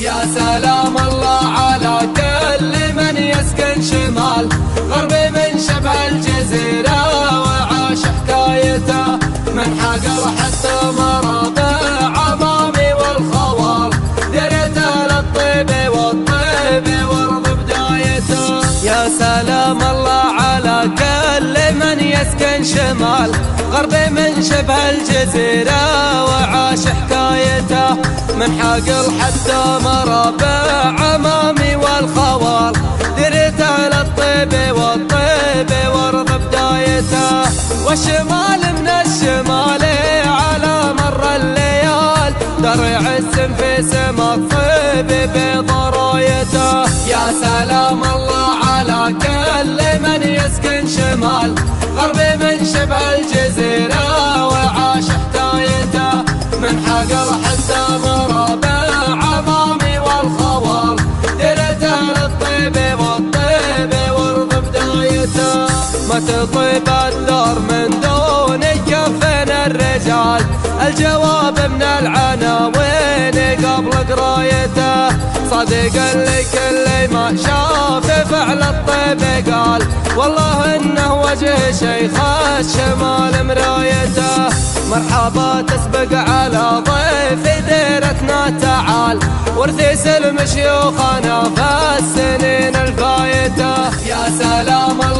يا سلام الله على كل من يسكن شمال. غربي من شبه الجزيرة وعاش حكايته. من حقر حتى مرابع عمامي والخوال دريته للطيب والطيب ورض بدايته. يا سلام الله على كل من يسكن شمال. غربي من شبه الجزيرة وعاش حكايته من حقل حتى مرابع عمامي والخوال دريت على الطيب والطيب ورض بدايته. والشمال من الشمال على مر الليال. درع السم في سما الطيب بيض رايته يا سلام الله على كل من يسكن شمال. غربي من شبه الجزيرة. تطيب الدار من دون كفن الرجال؟ الجواب من العناوين قبل قرايته. صدق اللي كل ما شاف فعل الطيب قال والله إنه وجه شيخ الشمال مرايته. مرحبا تسبق على ضيف ديرتنا تعال. ورثي سلم شيوخنا في السنين الفايتة. يا سلام الله.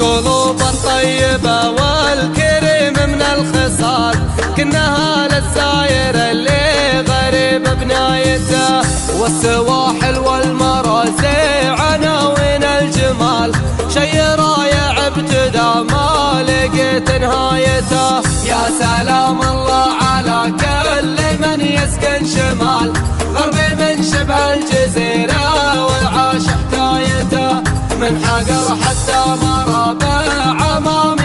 والقلوب الطيبة والكريم من الخصال. كنها للساير اللي غريب بنايته. والسواحل والمراسي عناوين الجمال. شي رايع ابتدى ما لقيت نهايته. يا سلام الله على كل من يسكن شمال. الحجر حتى ما ربع ما